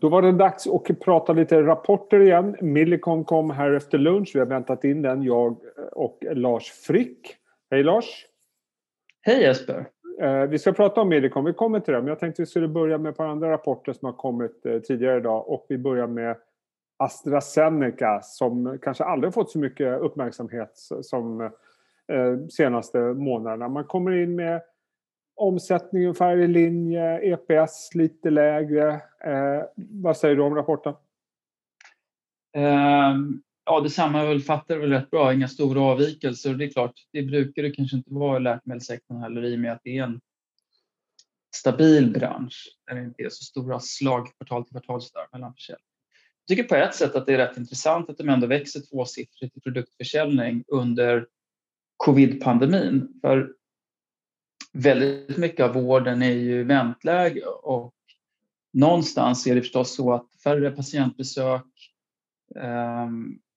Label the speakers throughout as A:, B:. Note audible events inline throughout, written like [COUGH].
A: Då var det dags att prata lite rapporter igen. Millicom kom här efter lunch. Vi har väntat in den, jag och Lars Frick. Hej Lars!
B: Hej Jesper!
A: Eh, vi ska prata om Millicom, vi kommer till det. Men jag tänkte vi skulle börja med ett par andra rapporter som har kommit eh, tidigare idag. Och vi börjar med AstraZeneca som kanske aldrig fått så mycket uppmärksamhet som eh, senaste månaderna. Man kommer in med omsättning ungefär i linje, EPS lite lägre. Eh, vad säger du om rapporten?
B: Um, ja, det sammanfattar väl rätt bra, inga stora avvikelser. Det är klart, det brukar det kanske inte vara i läkemedelssektorn heller i och med att det är en stabil bransch där det inte är så stora slag kvartal till kvartal mellan försäljning. Jag tycker på ett sätt att det är rätt intressant att de ändå växer tvåsiffrigt i produktförsäljning under covid-pandemin. För väldigt mycket av vården är ju väntläge och någonstans är det förstås så att färre patientbesök eh,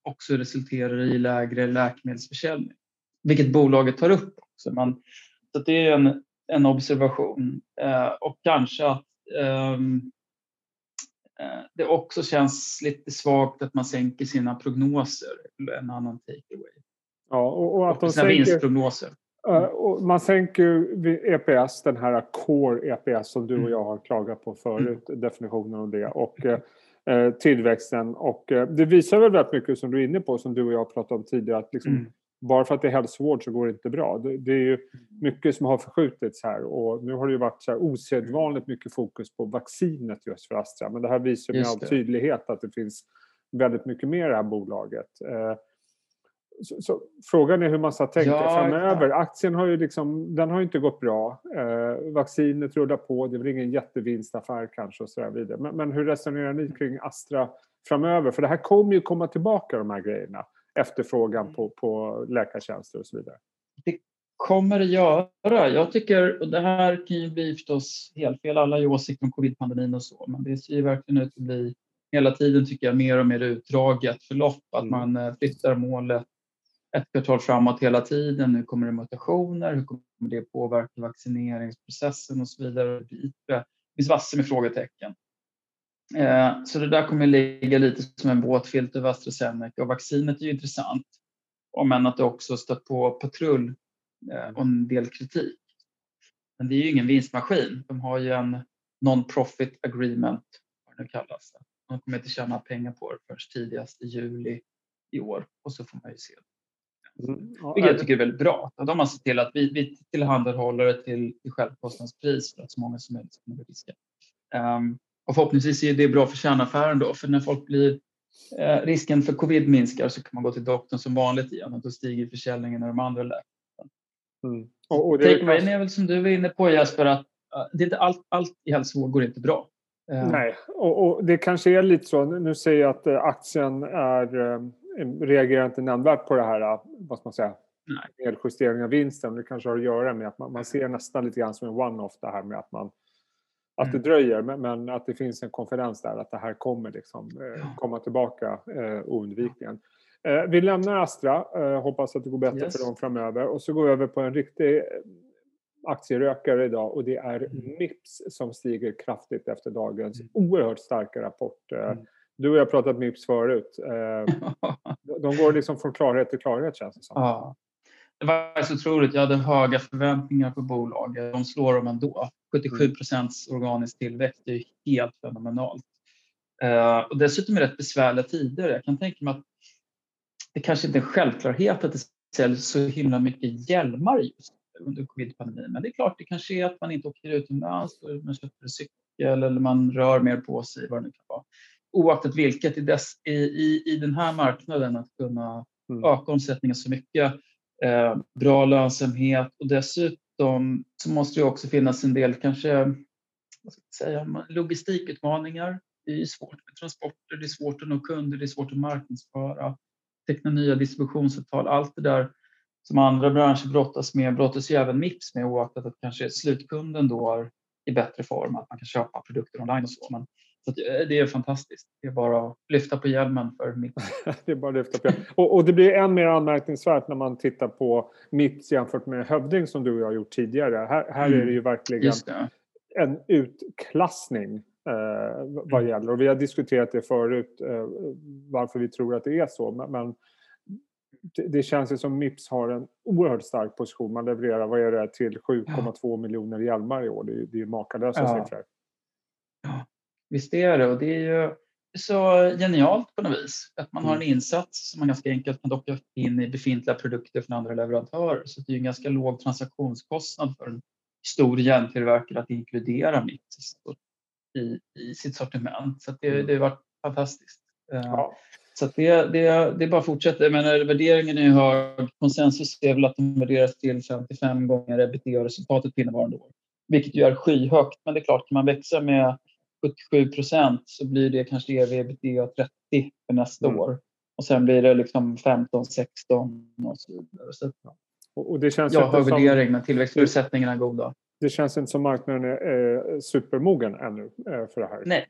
B: också resulterar i lägre läkemedelsförsäljning, vilket bolaget tar upp också. Man, så det är en, en observation eh, och kanske att ehm, eh, det också känns lite svagt att man sänker sina prognoser, en annan takeaway.
A: Ja, och, och att
B: de sänker, vinstprognoser.
A: Uh, man sänker ju EPS, den här core EPS som du och mm. jag har klagat på förut, mm. definitionen av det. Och uh, tillväxten. Och uh, det visar väl väldigt mycket som du är inne på, som du och jag pratade om tidigare, att liksom, mm. bara för att det är hälsovård så går det inte bra. Det, det, är ju mycket som har förskjutits här och nu har det ju varit så här osedvanligt mycket fokus på vaccinet just för Astra. Men det här visar med all tydlighet att det finns väldigt mycket mer i det här bolaget. Så, så, frågan är hur man ska tänka ja, framöver. Aktien har ju liksom, den har inte gått bra. Eh, vaccinet rullar på, det är väl ingen jättevinstaffär kanske och så vidare. Men, men, hur resonerar ni kring Astra framöver? För det här kommer ju komma tillbaka de här grejerna. Efterfrågan på, på läkartjänster och så vidare.
B: Det kommer det göra. Jag tycker, och det här kan ju bli förstås helt fel, alla har ju åsikter om covid-pandemin och så, men det ser ju verkligen ut att bli hela tiden tycker jag mer och mer utdraget förlopp, att mm. man eh, flyttar målet ett kvartal framåt hela tiden. Nu kommer det mutationer. Hur kommer det påverka vaccineringsprocessen och så vidare? Det finns massor med frågetecken. Eh, så det där kommer ligga lite som en våt filt över AstraZeneca och vaccinet är ju intressant. Om än att det också stött på patrull eh, och en del kritik. Men det är ju ingen vinstmaskin. De har ju en non-profit agreement, vad det nu kallas. De kommer inte tjäna pengar på det förrän tidigast i juli i år och så får man ju se. Mm. Vilket jag tycker är väldigt bra. De har sett till att vi, vi tillhandahåller det till, till självkostnadspris för att så många som möjligt ska kunna riska. Um, och förhoppningsvis är det bra för kärnaffären då, för när folk blir eh, risken för covid minskar så kan man gå till doktorn som vanligt igen och då stiger försäljningen av de andra läkemedlen. Mm. Och, och det är väl som du var inne på Jesper, att uh, det är inte allt, allt i hälsovård går inte bra.
A: Uh, Nej, och, och, det kanske är lite så. Nu säger jag att uh, aktien är um reagerar inte nämnvärt på det här, vad ska man säga, nedjustering av vinsten. Det kanske har att göra med att man, man ser nästan lite grann som en one-off det här med att man att det mm. dröjer, men, men, att det finns en konfidens där att det här kommer liksom, eh, komma tillbaka eh, oundvikligen. Eh, vi lämnar Astra, eh, hoppas att det går bättre yes. för dem framöver. Och så går vi över på en riktig eh, aktierökare idag och det är mm. Mips som stiger kraftigt efter dagens mm. oerhört starka rapport. Eh, mm. Du och jag har pratat MIPS förut. Eh, [LAUGHS] de går liksom från klarhet till klarhet känns det som.
B: Ja. Det var så otroligt. Jag hade höga förväntningar på bolaget. De slår dem ändå. 77 mm. procents organisk tillväxt är helt fenomenalt. Eh, och dessutom är det rätt besvärliga tider. Jag kan tänka mig att det kanske inte är en självklarhet att det säljs så himla mycket hjälmar just under covid-pandemin. Men det är klart, det kanske är att man inte åker utomlands, man köper cykel eller man rör mer på sig, vad det nu kan vara oaktat vilket i, dess, i, i, i den här marknaden att kunna mm. öka omsättningen så mycket. Eh, bra lönsamhet och dessutom så måste det också finnas en del kanske vad ska jag säga, logistikutmaningar. Det är svårt med transporter, det är svårt att nå kunder, det är svårt att marknadsföra, teckna nya distributionsavtal. Allt det där som andra branscher brottas med brottas ju även Mips med oaktat att kanske slutkunden då är i bättre form, att man kan köpa produkter online och så. Men så eh, det är fantastiskt. Det är bara att lyfta på hjälmen för Mips. [LAUGHS]
A: det är bara lyfta på hjälmen. Och, och, det blir än mer anmärkningsvärt när man tittar på Mips jämfört med Hövding som du och jag har gjort tidigare. Här, här mm. är det ju verkligen det. en utklassning eh, vad mm. gäller. Och vi har diskuterat det förut, eh, varför vi tror att det är så. Men, men det, det, känns ju som Mips har en oerhört stark position. Man levererar, vad är det, till 7,2 ja. miljoner hjälmar i år. Det, är makalösa ja. siffror.
B: Visst är det. Och det är ju så genialt på något vis. Att man har en mm. insats som man ganska enkelt kan docka in i befintliga produkter från andra leverantörer. Så det är en ganska låg transaktionskostnad för en stor järntillverkare att inkludera Mips i, i sitt sortiment. Så det, mm. det har varit fantastiskt. Eh, ja. Så det, det, det bara fortsätter. Jag menar, värderingen är hög. Konsensus är väl att de värderas till 55 gånger ebitda-resultatet på innevarande år. Vilket ju är skyhögt, men det är klart, kan man växa med 77 procent så blir det kanske ev ebitda 30 för nästa mm. år. Och sen blir det liksom 15, 16 och så vidare. Så,
A: och det känns
B: jag har värdering, men tillväxtförutsättningarna är goda.
A: Det känns inte som marknaden är supermogen ännu eh, för det här.
B: Nej,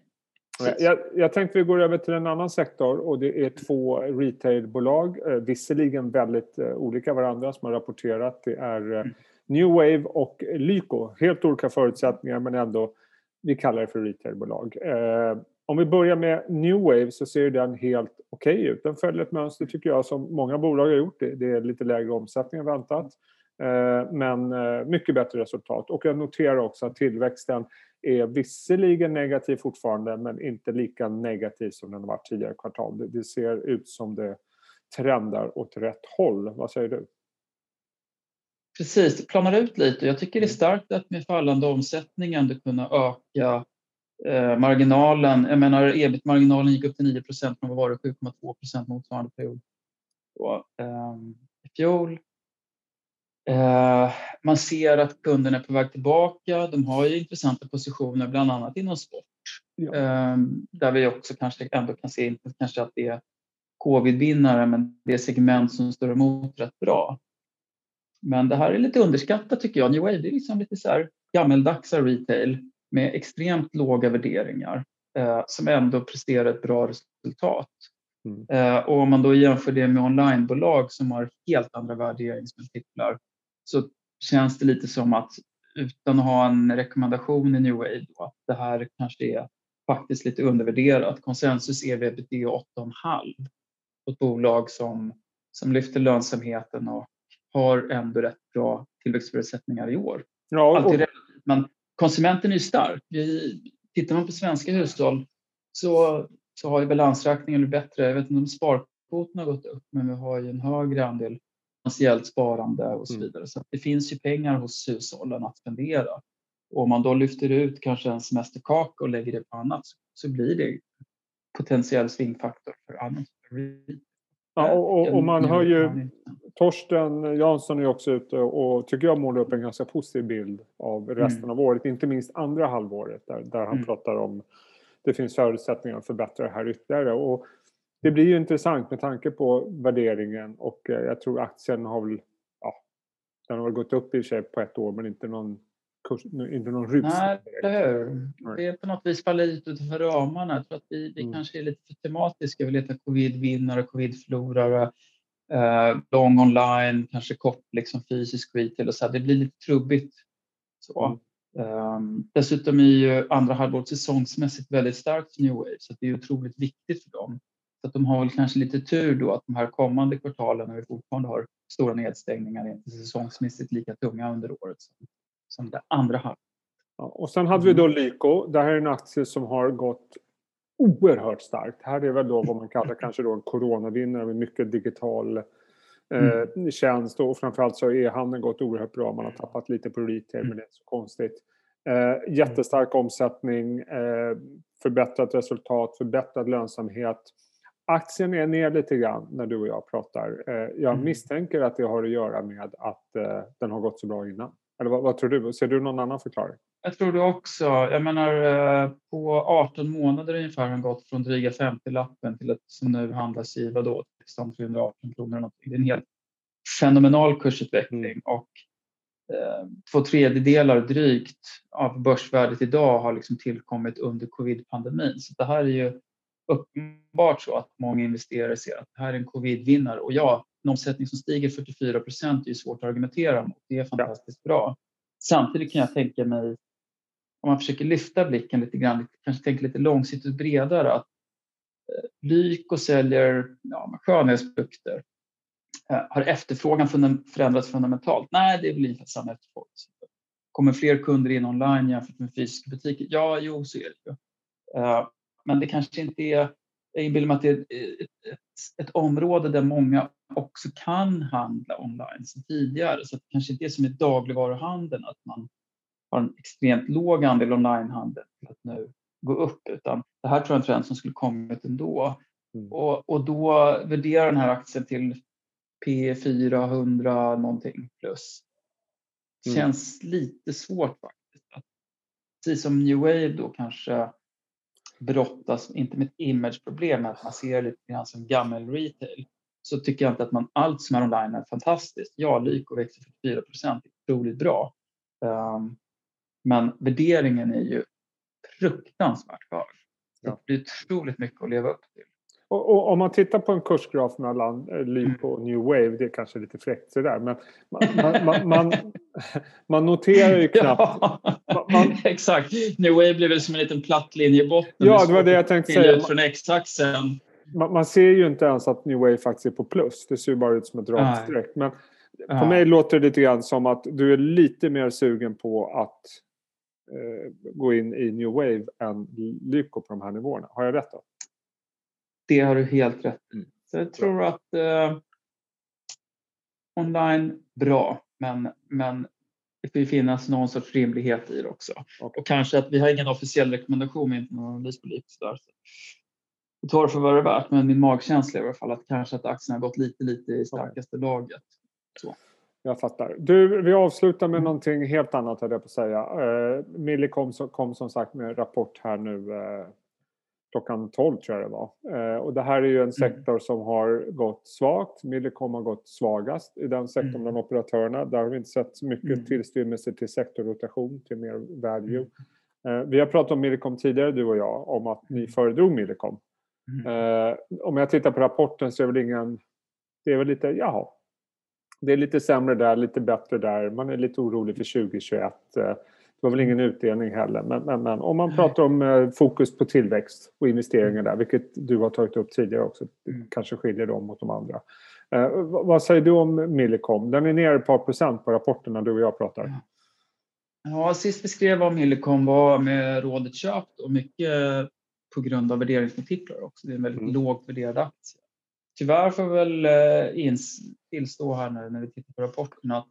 A: jag, jag tänkte vi går över till en annan sektor och det är två retailbolag, eh, visserligen väldigt eh, olika varandra som har rapporterat. Det är eh, mm. New Wave och Lyko. Helt olika förutsättningar men ändå, vi kallar det för retailbolag. Eh, om vi börjar med New Wave så ser den helt okej okay ut. Den följer ett mönster tycker jag som många bolag har gjort. Det, det är lite lägre omsättning än väntat. Eh, men eh, mycket bättre resultat. Och jag noterar också att tillväxten är visserligen negativ fortfarande men inte lika negativ som den har varit tidigare kvartal. Det, det ser ut som det trendar åt rätt håll. Vad säger du?
B: Precis, det planar ut lite. Jag tycker det är mm. starkt att med fallande omsättning ändå kunna öka eh, marginalen. Jag menar ebit-marginalen gick upp till 9 procent men var det 7,2% motsvarande period så, eh, i fjol. Eh, man ser att kunderna är på väg tillbaka. De har ju intressanta positioner, bland annat inom sport. Ja. Ehm, där vi också kanske ändå kan se, inte kanske att det är covid-vinnare, men det är segment som står emot rätt bra. Men det här är lite underskattat tycker jag. New Wave är liksom lite så här gammeldags retail med extremt låga värderingar eh, som ändå presterar ett bra resultat. Mm. Eh, och om man då jämför det med onlinebolag som har helt andra värderingsmultiplar så känns det lite som att utan att ha en rekommendation i New Wave då, att det här kanske är faktiskt lite undervärderat. Konsensus är ebitda 8,5 på ett bolag som, som lyfter lönsamheten och har ändå rätt bra tillväxtförutsättningar i år. Ja, och... Alltid Men konsumenten är ju stark. Vi, tittar man på svenska hushåll så, så har ju balansräkningen blivit bättre. Jag vet inte om sparkvoten har gått upp, men vi har ju en högre andel finansiellt sparande och så mm. vidare. Så det finns ju pengar hos hushållen att spendera. Och om man då lyfter ut kanske en semesterkaka och lägger det på annat så blir det potentiell svingfaktor för annat.
A: Ja, och, och, och, man hör ju Torsten Jansson är också ute och tycker jag målar upp en ganska positiv bild av resten mm. av året, inte minst andra halvåret där, där han mm. pratar om det finns förutsättningar att förbättra det här ytterligare. Och det blir ju intressant med tanke på värderingen och eh, jag tror aktien har väl, ja, den har väl gått upp i sig på ett år men inte någon kurs, inte någon rus.
B: Nej, eller hur. Det är på något vis faller lite utanför ramarna. Jag tror att vi, vi mm. kanske är lite för tematiska. Vi letar covid-vinnare, covid-förlorare, eh, lång online, kanske kort liksom fysisk retail och så här. Det blir lite trubbigt. Så. Mm. Um, dessutom är ju andra halvåret säsongsmässigt väldigt starkt för New Wave så det är otroligt viktigt för dem. Så att de har väl kanske lite tur då att de här kommande kvartalen när vi fortfarande har stora nedstängningar är inte säsongsmässigt lika tunga under året som, som det andra halvåret.
A: Ja, och sen hade vi då Lyko. Det här är en aktie som har gått oerhört starkt. Här är väl då vad man kallar kanske då en coronavinnare med mycket digital eh, mm. tjänst och framförallt så har e-handeln gått oerhört bra. Man har tappat lite på retail men det är inte så konstigt. Eh, jättestark omsättning, eh, förbättrat resultat, förbättrad lönsamhet. Aktien är ner lite grann när du och jag pratar. Eh, jag mm. misstänker att det har att göra med att eh, den har gått så bra innan. Eller vad, vad, tror du? Ser du någon annan förklaring?
B: Jag tror det också. Jag menar eh, på 18 månader ungefär har den gått från dryga 50-lappen till att som nu handlas i vadå, 16 318 kronor. Det är en helt fenomenal kursutveckling mm. och eh, två tredjedelar drygt av börsvärdet idag har liksom tillkommit under covid-pandemin. Så det här är ju uppenbart så att många investerare ser att det här är en covid-vinnare. Och ja, en omsättning som stiger 44 procent är svårt att argumentera mot. Det är fantastiskt bra. Samtidigt kan jag tänka mig om man försöker lyfta blicken lite grann, kanske tänka lite långsiktigt bredare, att eh, Lyko säljer ja, skönhetsprodukter. Eh, har efterfrågan förändrats fundamentalt? Nej, det blir ungefär samma efterfrågan. Kommer fler kunder in online jämfört med fysiska butiker? Ja, jo, så är det ju. Eh, men det kanske inte är, jag inbillar mig att det är ett, ett, ett, område där många också kan handla online som tidigare. Så det kanske inte är som i dagligvaruhandeln att man har en extremt låg andel onlinehandel för att nu gå upp, utan det här tror jag är en trend som skulle kommit ändå. Mm. Och, och då värderar den här aktien till P 400 någonting plus. Det mm. känns mm. lite svårt faktiskt. Precis som New Wave då kanske brottas, inte med ett imageproblem, att man ser lite grann som gammal retail, så tycker jag inte att man allt som är online är fantastiskt. Ja, Lyko växer 44 procent, otroligt bra. Um, men värderingen är ju fruktansvärt hög. Ja. Det blir otroligt mycket att leva upp till.
A: Och, och, om man tittar på en kursgraf mellan eh, Lyko och New Wave, det är kanske lite fräckt sådär, men man, man, man, man [LAUGHS] noterar ju [LAUGHS] knappt... [LAUGHS]
B: Exakt. New Wave blir väl som en liten platt linje i botten.
A: Ja, det var det jag tänkte säga.
B: från X-axeln.
A: Man, man, ser ju inte ens att New Wave faktiskt är på plus. Det ser ju bara ut som ett rakt streck. Men på mig låter det lite grann som att du är lite mer sugen på att eh, gå in i New Wave än Lyko på de här nivåerna. Har jag rätt då?
B: Det har du helt rätt i. Mm. Så jag tror att eh, online, bra, men, men det får ju finnas någon sorts rimlighet i det också. Och kanske att vi har ingen officiell rekommendation, inte någon analys på där. Så tar det för vad det är värt, men min magkänsla är i alla fall att kanske att aktien har gått lite, lite i starkaste okay. laget. Så.
A: Jag fattar. Du, vi avslutar med mm. någonting helt annat, höll jag på att säga. Eh, Millicom kom som sagt med rapport här nu eh, klockan 12 tror jag det var. Eh, och det här är ju en mm. sektor som har gått svagt. Millicom har gått svagast i den sektorn mm. bland operatörerna. Där har vi inte sett så mycket mm. tillstymmelse till sektorrotation, till mer value. Eh, vi har pratat om Millicom tidigare, du och jag, om att ni föredrog Millicom. Eh, om jag tittar på rapporten så är det väl ingen... Det är väl lite, jaha. Det är lite sämre där, lite bättre där. Man är lite orolig för 2021. Det var väl ingen utdelning heller. Men, men, men om man pratar om eh, fokus på tillväxt och investeringar där, vilket du har tagit upp tidigare också, mm. kanske skiljer dem mot de andra. Eh, vad säger du om Millicom? Den är nere ett par procent på rapporten när du och jag pratar.
B: Ja, sist vi skrev om Millicom var med rådet köpt och mycket på grund av värderingsmultiplar också. Det är en väldigt mm. lågt värderad aktie. Tyvärr får vi väl eh, tillstå här nu när vi tittar på rapporten att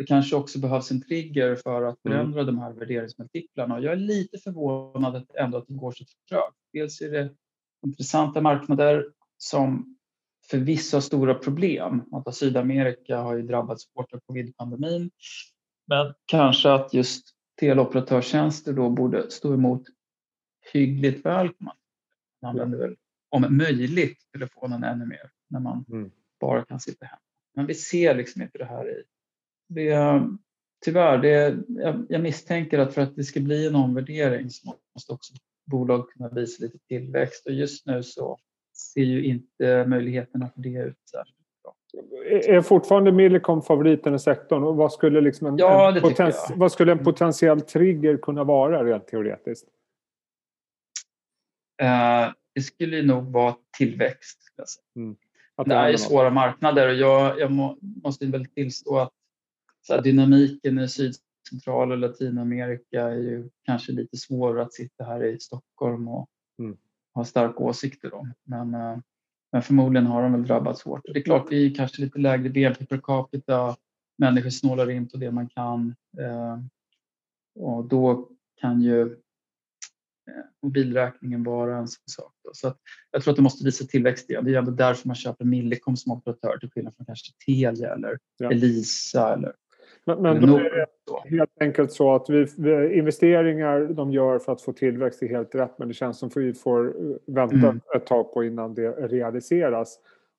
B: det kanske också behövs en trigger för att mm. förändra mm. de här värderingsmultiplarna. Jag är lite förvånad ändå att det går så trögt. Dels är det intressanta marknader som förvisso har stora problem. Att Sydamerika har ju drabbats hårt av covid-pandemin. Men kanske att just teleoperatörstjänster då borde stå emot hyggligt väl. Man använder väl om möjligt telefonen ännu mer när man mm. bara kan sitta hemma. Men vi ser liksom inte det här i det, tyvärr, det, jag, jag, misstänker att för att det ska bli en omvärdering så måste också bolag kunna visa lite tillväxt och just nu så ser ju inte möjligheterna för det ut särskilt bra.
A: Är fortfarande Millicom favoriten i sektorn? Och vad, skulle liksom en, ja, en poten, vad skulle en potentiell trigger kunna vara rent teoretiskt?
B: Uh, det skulle nog vara tillväxt. Mm. Det är ju svåra marknader och jag, jag må, måste väl tillstå att så dynamiken i Sydcentral och Latinamerika är ju kanske lite svårare att sitta här i Stockholm och mm. ha starka åsikter om. Men, eh, men förmodligen har de väl drabbats hårt. Det är klart, det är kanske lite lägre BNP per capita. Människor snålar in på det man kan. Eh, och då kan ju eh, mobilräkningen vara en sån sak. Då. Så jag tror att det måste visa tillväxt igen. Det är ändå därför man köper Millicom som operatör till skillnad från kanske Telia eller ja. Elisa eller
A: men, men då är det helt enkelt så att vi, investeringar de gör för att få tillväxt är helt rätt men det känns som att vi får vänta mm. ett tag på innan det realiseras.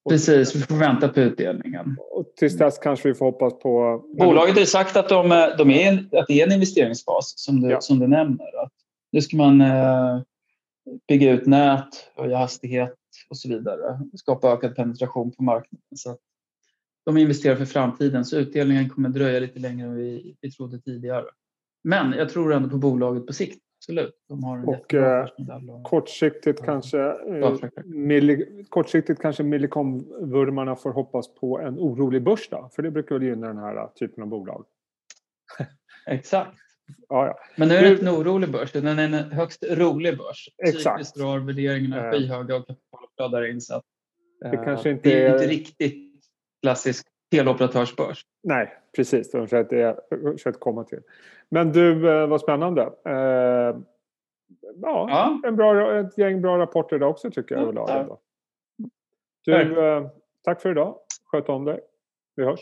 B: Precis, vi får vänta på utdelningen.
A: Och tills dess kanske vi får hoppas på...
B: Bolaget har sagt att, de, de är, att det är en investeringsfas som du, ja. som du nämner. Att nu ska man eh, bygga ut nät, höja hastighet och så vidare. Skapa ökad penetration på marknaden. Så de investerar för framtiden så utdelningen kommer dröja lite längre än vi, vi trodde tidigare. Men jag tror ändå på bolaget på sikt. Absolut. De har en
A: Och, eh,
B: och-
A: Kortsiktigt
B: Ja.
A: kanske, eh, milli, kortsiktigt kanske Millicom-vurmarna får hoppas på en orolig burs då, för det brukar väl gynna den här typen av bolag. [LAUGHS]
B: Exakt.
A: Ja, ja.
B: Men nu är det inte en orolig börs, den är en högst rolig börs.
A: Exakt.
B: Typiskt drar värderingarna
A: Eh.
B: skyhöga och kapitalet flödar in. Så att,
A: Det
B: eh,
A: kanske inte
B: det är- inte riktigt klassisk teleoperatörsbörs.
A: Nej, precis. Det har jag försökt- försökt komma till. Men du, eh, vad spännande. Eh, ja,
B: Ja,
A: En bra, ett gäng bra rapporter idag också tycker jag
B: Ja,
A: överlag. ändå. Du,
B: Tack.
A: eh, tack för idag. Sköt om dig. Vi hörs.